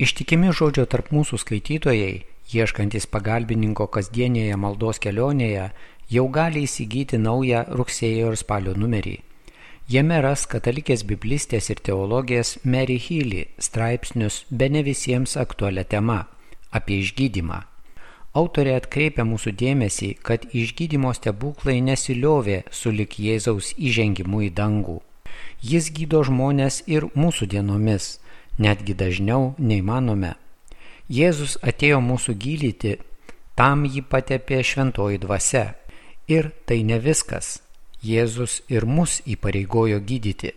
Ištikimi žodžio tarp mūsų skaitytojai, ieškantis pagalbininko kasdienėje maldos kelionėje, jau gali įsigyti naują rugsėjo ir spalio numerį. Jame ras katalikės biblistės ir teologės Mary Healy straipsnius be ne visiems aktualią temą - apie išgydymą. Autorė atkreipia mūsų dėmesį, kad išgydymo stebuklai nesiliovė sulik Jėzaus įžengimu į dangų. Jis gydo žmonės ir mūsų dienomis, netgi dažniau nei manome. Jėzus atėjo mūsų gydyti, tam jį patepė šventoji dvasia. Ir tai ne viskas. Jėzus ir mus įpareigojo gydyti.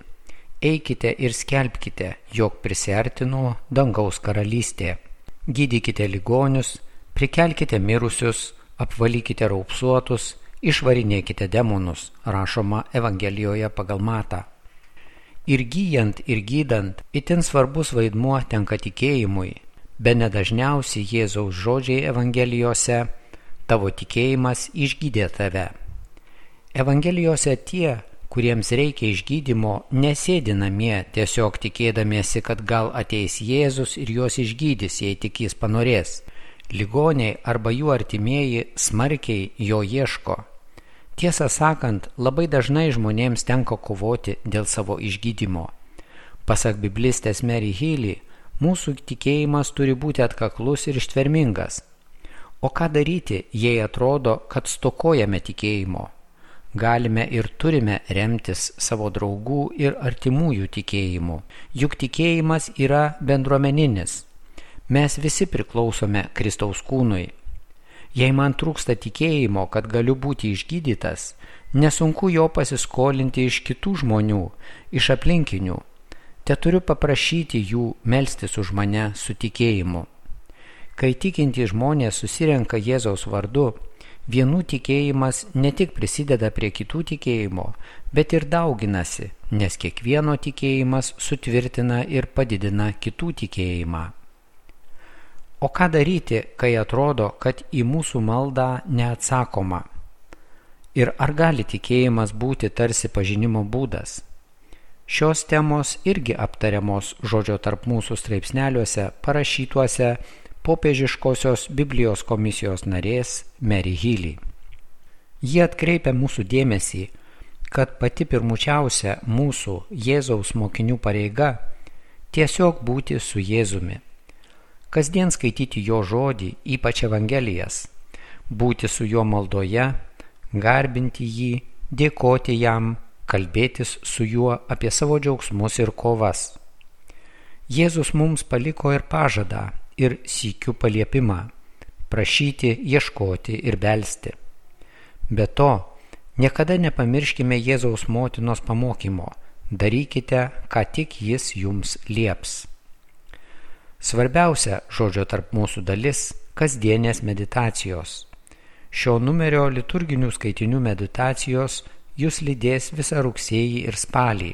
Eikite ir skelbkite, jog prisertino dangaus karalystė. Gydykite ligonius, prikelkite mirusius, apvalykite raupsuotus, išvarinėkite demonus, rašoma Evangelijoje pagal matą. Ir gyjant ir gydant, itin svarbus vaidmuo tenka tikėjimui, be nedažniausiai Jėzaus žodžiai Evangelijose - tavo tikėjimas išgydė tave. Evangelijose tie, kuriems reikia išgydymo, nesėdi namie tiesiog tikėdamiesi, kad gal ateis Jėzus ir juos išgydys, jei tik jis panorės ligoniai arba jų artimieji smarkiai jo ieško. Tiesą sakant, labai dažnai žmonėms tenka kovoti dėl savo išgydymo. Pasak biblistės Mary Healy, mūsų tikėjimas turi būti atkaklus ir ištvermingas. O ką daryti, jei atrodo, kad stokojame tikėjimo? Galime ir turime remtis savo draugų ir artimųjų tikėjimu, juk tikėjimas yra bendruomeninis, Mes visi priklausome Kristaus kūnui. Jei man trūksta tikėjimo, kad galiu būti išgydytas, nesunku jo pasiskolinti iš kitų žmonių, iš aplinkinių. Te turiu paprašyti jų melstis už mane su tikėjimu. Kai tikinti žmonės susirenka Jėzaus vardu, vienų tikėjimas ne tik prisideda prie kitų tikėjimo, bet ir dauginasi, nes kiekvieno tikėjimas sutvirtina ir padidina kitų tikėjimą. O ką daryti, kai atrodo, kad į mūsų maldą neatsakoma? Ir ar gali tikėjimas būti tarsi pažinimo būdas? Šios temos irgi aptariamos žodžio tarp mūsų straipsneliuose parašytuose popiežiškosios Biblijos komisijos narės Mary Healy. Jie atkreipia mūsų dėmesį, kad pati pirmučiausia mūsų Jėzaus mokinių pareiga tiesiog būti su Jėzumi kasdien skaityti jo žodį, ypač Evangelijas, būti su juo maldoje, garbinti jį, dėkoti jam, kalbėtis su juo apie savo džiaugsmus ir kovas. Jėzus mums paliko ir pažadą, ir sykių paliepimą - prašyti, ieškoti ir belsti. Be to, niekada nepamirškime Jėzaus motinos pamokymo - darykite, ką tik jis jums lieps. Svarbiausia žodžio tarp mūsų dalis - kasdienės meditacijos. Šio numerio liturginių skaitinių meditacijos jūs lydės visą rugsėjį ir spalį,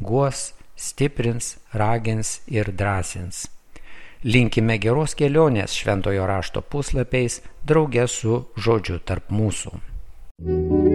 guos, stiprins, ragins ir drąsins. Linkime geros kelionės šventojo rašto puslapiais draugė su žodžiu tarp mūsų. thank you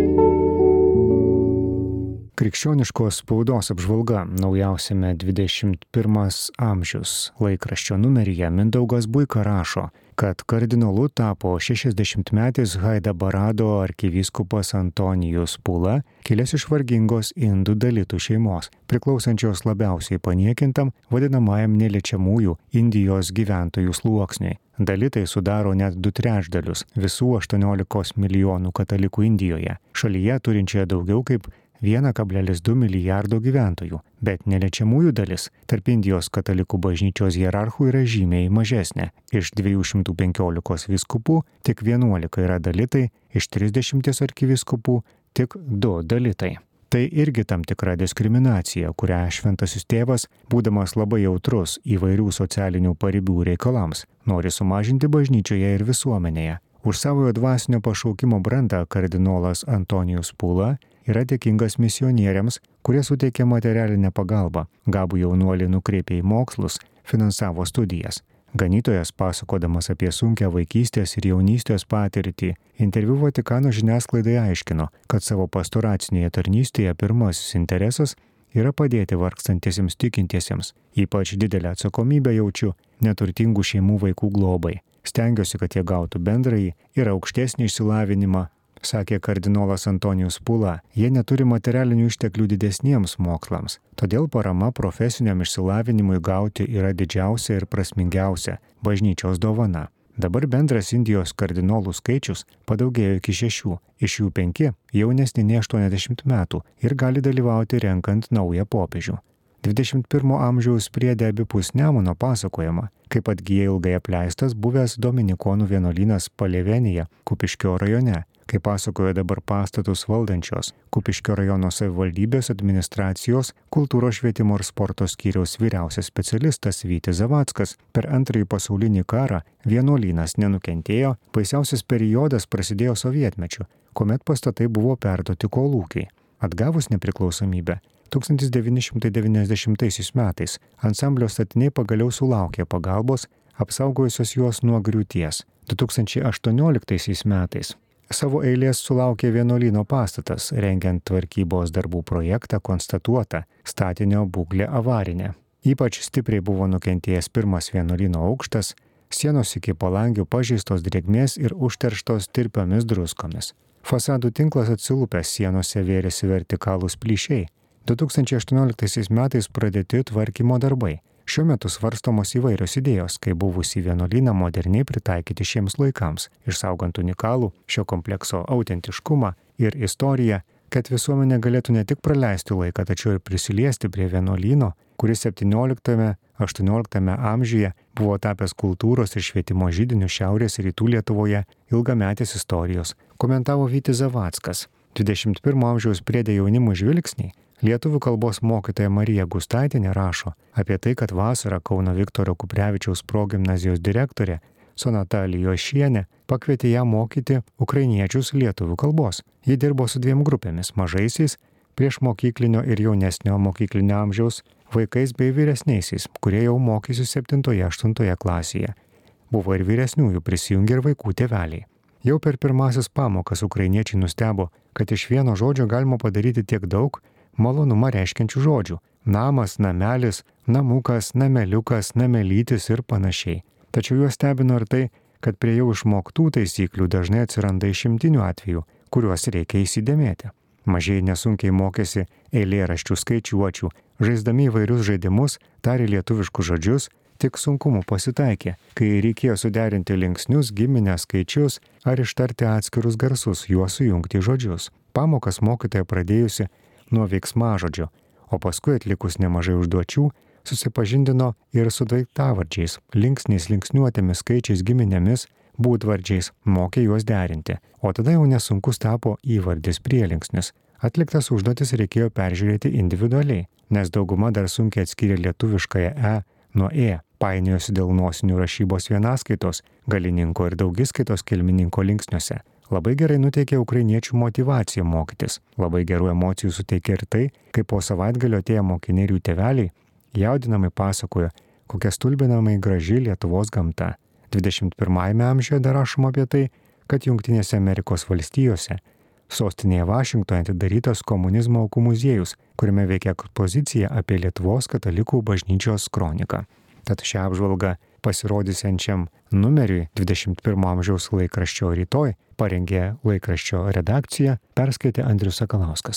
Krikščioniškos spaudos apžvalga naujausiame 21 amžius laikraščio numeryje Mindaugas Buika rašo, kad kardinolu tapo 60-metis Haida Barado arkivyskupas Antonijus Pula, kilęs iš vargingos indų dalytų šeimos, priklausančios labiausiai paniekintam vadinamajam neliečiamųjų Indijos gyventojų sluoksniui. Dalitai sudaro net du trečdalius visų 18 milijonų katalikų Indijoje, šalyje turinčioje daugiau kaip 1,2 milijardo gyventojų, bet neliečiamųjų dalis tarp Indijos katalikų bažnyčios hierarchų yra žymiai mažesnė. Iš 215 viskupų tik 11 yra dalitai, iš 30 arkiviskupų tik 2 dalitai. Tai irgi tam tikra diskriminacija, kurią šventasis tėvas, būdamas labai jautrus įvairių socialinių paribių reikalams, nori sumažinti bažnyčioje ir visuomenėje. Už savojo dvasinio pašaukimo brandą kardinolas Antonijus Pula yra dėkingas misionieriams, kurie suteikė materialinę pagalbą, gabų jaunuolį nukreipė į mokslus, finansavo studijas. Ganytojas pasakodamas apie sunkę vaikystės ir jaunystės patirtį, interviu Vatikano žiniasklaidai aiškino, kad savo pastoracinėje tarnystėje pirmasis interesas yra padėti vargstantiesiems tikintiesiems. Ypač didelę atsakomybę jaučiu neturtingų šeimų vaikų globai. Stengiuosi, kad jie gautų bendrąjį ir aukštesnį išsilavinimą, sakė kardinolas Antonijus Pula. Jie neturi materialinių išteklių didesniems mokslams, todėl parama profesiniam išsilavinimui gauti yra didžiausia ir prasmingiausia bažnyčios dovana. Dabar bendras Indijos kardinolų skaičius padaugėjo iki šešių, iš jų penki jaunesni nei 80 metų ir gali dalyvauti renkant naują popiežių. 21 amžiaus priedė abipus Nemuno pasakojama, kaip atgyja ilgai apleistas buvęs Dominikonų vienuolynas Palevenija, Kupiškio rajone, kaip pasakojo dabar pastatus valdančios Kupiškio rajono savivaldybės administracijos kultūros švietimo ir sporto skyriaus vyriausias specialistas Vytis Zavackas, per antrąjį pasaulinį karą vienuolynas nenukentėjo, baisiausias periodas prasidėjo sovietmečiu, kuomet pastatai buvo perduoti kolūkiai. Atgavus nepriklausomybę, 1990 metais ansamblio statiniai pagaliau sulaukė pagalbos, apsaugojusios juos nuo griūties. 2018 metais savo eilės sulaukė vienuolyno pastatas, rengiant tvarkybos darbų projektą konstatuota statinio būklė avarinė. Ypač stipriai buvo nukentėjęs pirmas vienuolyno aukštas, sienos iki palangių pažeistos drėgmės ir užterštos tirpiomis druskomis. Fasadų tinklas atsilupęs sienose vėrėsi vertikalūs plyšiai. 2018 metais pradėti tvarkymo darbai. Šiuo metu svarstomos įvairios idėjos, kaip buvusį vienuolyną moderniai pritaikyti šiems laikams, išsaugant unikalų šio komplekso autentiškumą ir istoriją, kad visuomenė galėtų ne tik praleisti laiką, tačiau ir prisiliesti prie vienuolyno, kuris 17-18 amžiuje buvo tapęs kultūros ir švietimo žydiniu Šiaurės rytų Lietuvoje ilgametės istorijos, komentavo Vytis Zavackas. 21 amžiaus priedė jaunimo žvilgsniai Lietuvių kalbos mokytoja Marija Gustaitinė rašo apie tai, kad vasarą Kauno Viktoro Kuprevičiaus progymnazijos direktorė Sonata Lijošienė pakvietė ją mokyti ukrainiečius lietuvių kalbos. Ji dirbo su dviem grupėmis - mažaisiais, prieš mokyklinio ir jaunesnio mokyklinio amžiaus vaikais bei vyresniaisiais, kurie jau mokysi 7-8 klasėje. Buvo ir vyresniųjų prisijungę ir vaikų tėveliai. Jau per pirmasis pamokas ukrainiečiai nustebo, kad iš vieno žodžio galima padaryti tiek daug, malonumą reiškiančių žodžių - namas, namelis, namukas, nameliukas, namelytis ir panašiai. Tačiau juos stebino ir tai, kad prie jau išmoktų taisyklių dažnai atsiranda išimtinių atvejų, kuriuos reikia įsidėmėti. Mažiai nesunkiai mokėsi eilėraščių skaičiuočių, žaisdami įvairius žaidimus, tarė lietuviškus žodžius, tik sunkumų pasitaikė, kai reikėjo suderinti linksnius, giminę skaičius ar ištarti atskirus garsus, juos sujungti žodžius. Pamokas mokytoja pradėjusi nuo veiksmažodžio, o paskui atlikus nemažai užduočių, susipažindino ir su daiktavardžiais, linksniais, linksniuotėmis, skaičiais, giminėmis, būdvardžiais, mokė juos derinti, o tada jau nesunkus tapo įvardis prielinksnis. Atliktas užduotis reikėjo peržiūrėti individualiai, nes dauguma dar sunkiai atskyrė lietuviškąją E nuo E, painiojosi dėl nosinių rašybos vienaskaitos, galininko ir daugiskaitos kilmininko linksniuose. Labai gerai nuteikė ukrainiečių motivacija mokytis. Labai gerų emocijų suteikė ir tai, kai po savaitgalio atėję mokiniai ir jų tėveliai jaudinamai pasakojo, kokia stulbinamai graži Lietuvos gamta. 21-ame amžiuje dar rašoma apie tai, kad Junktinėse Amerikos valstijose sostinėje Vašingtoje atidarytas komunizmo aukų muziejus, kuriame veikia ekspozicija apie Lietuvos katalikų bažnyčios kroniką. Tad šią apžvalgą pasirodysiančiam numeriui 21 amžiaus laikraščio rytoj parengė laikraščio redakcija, perskaitė Andrius Sakalauskas.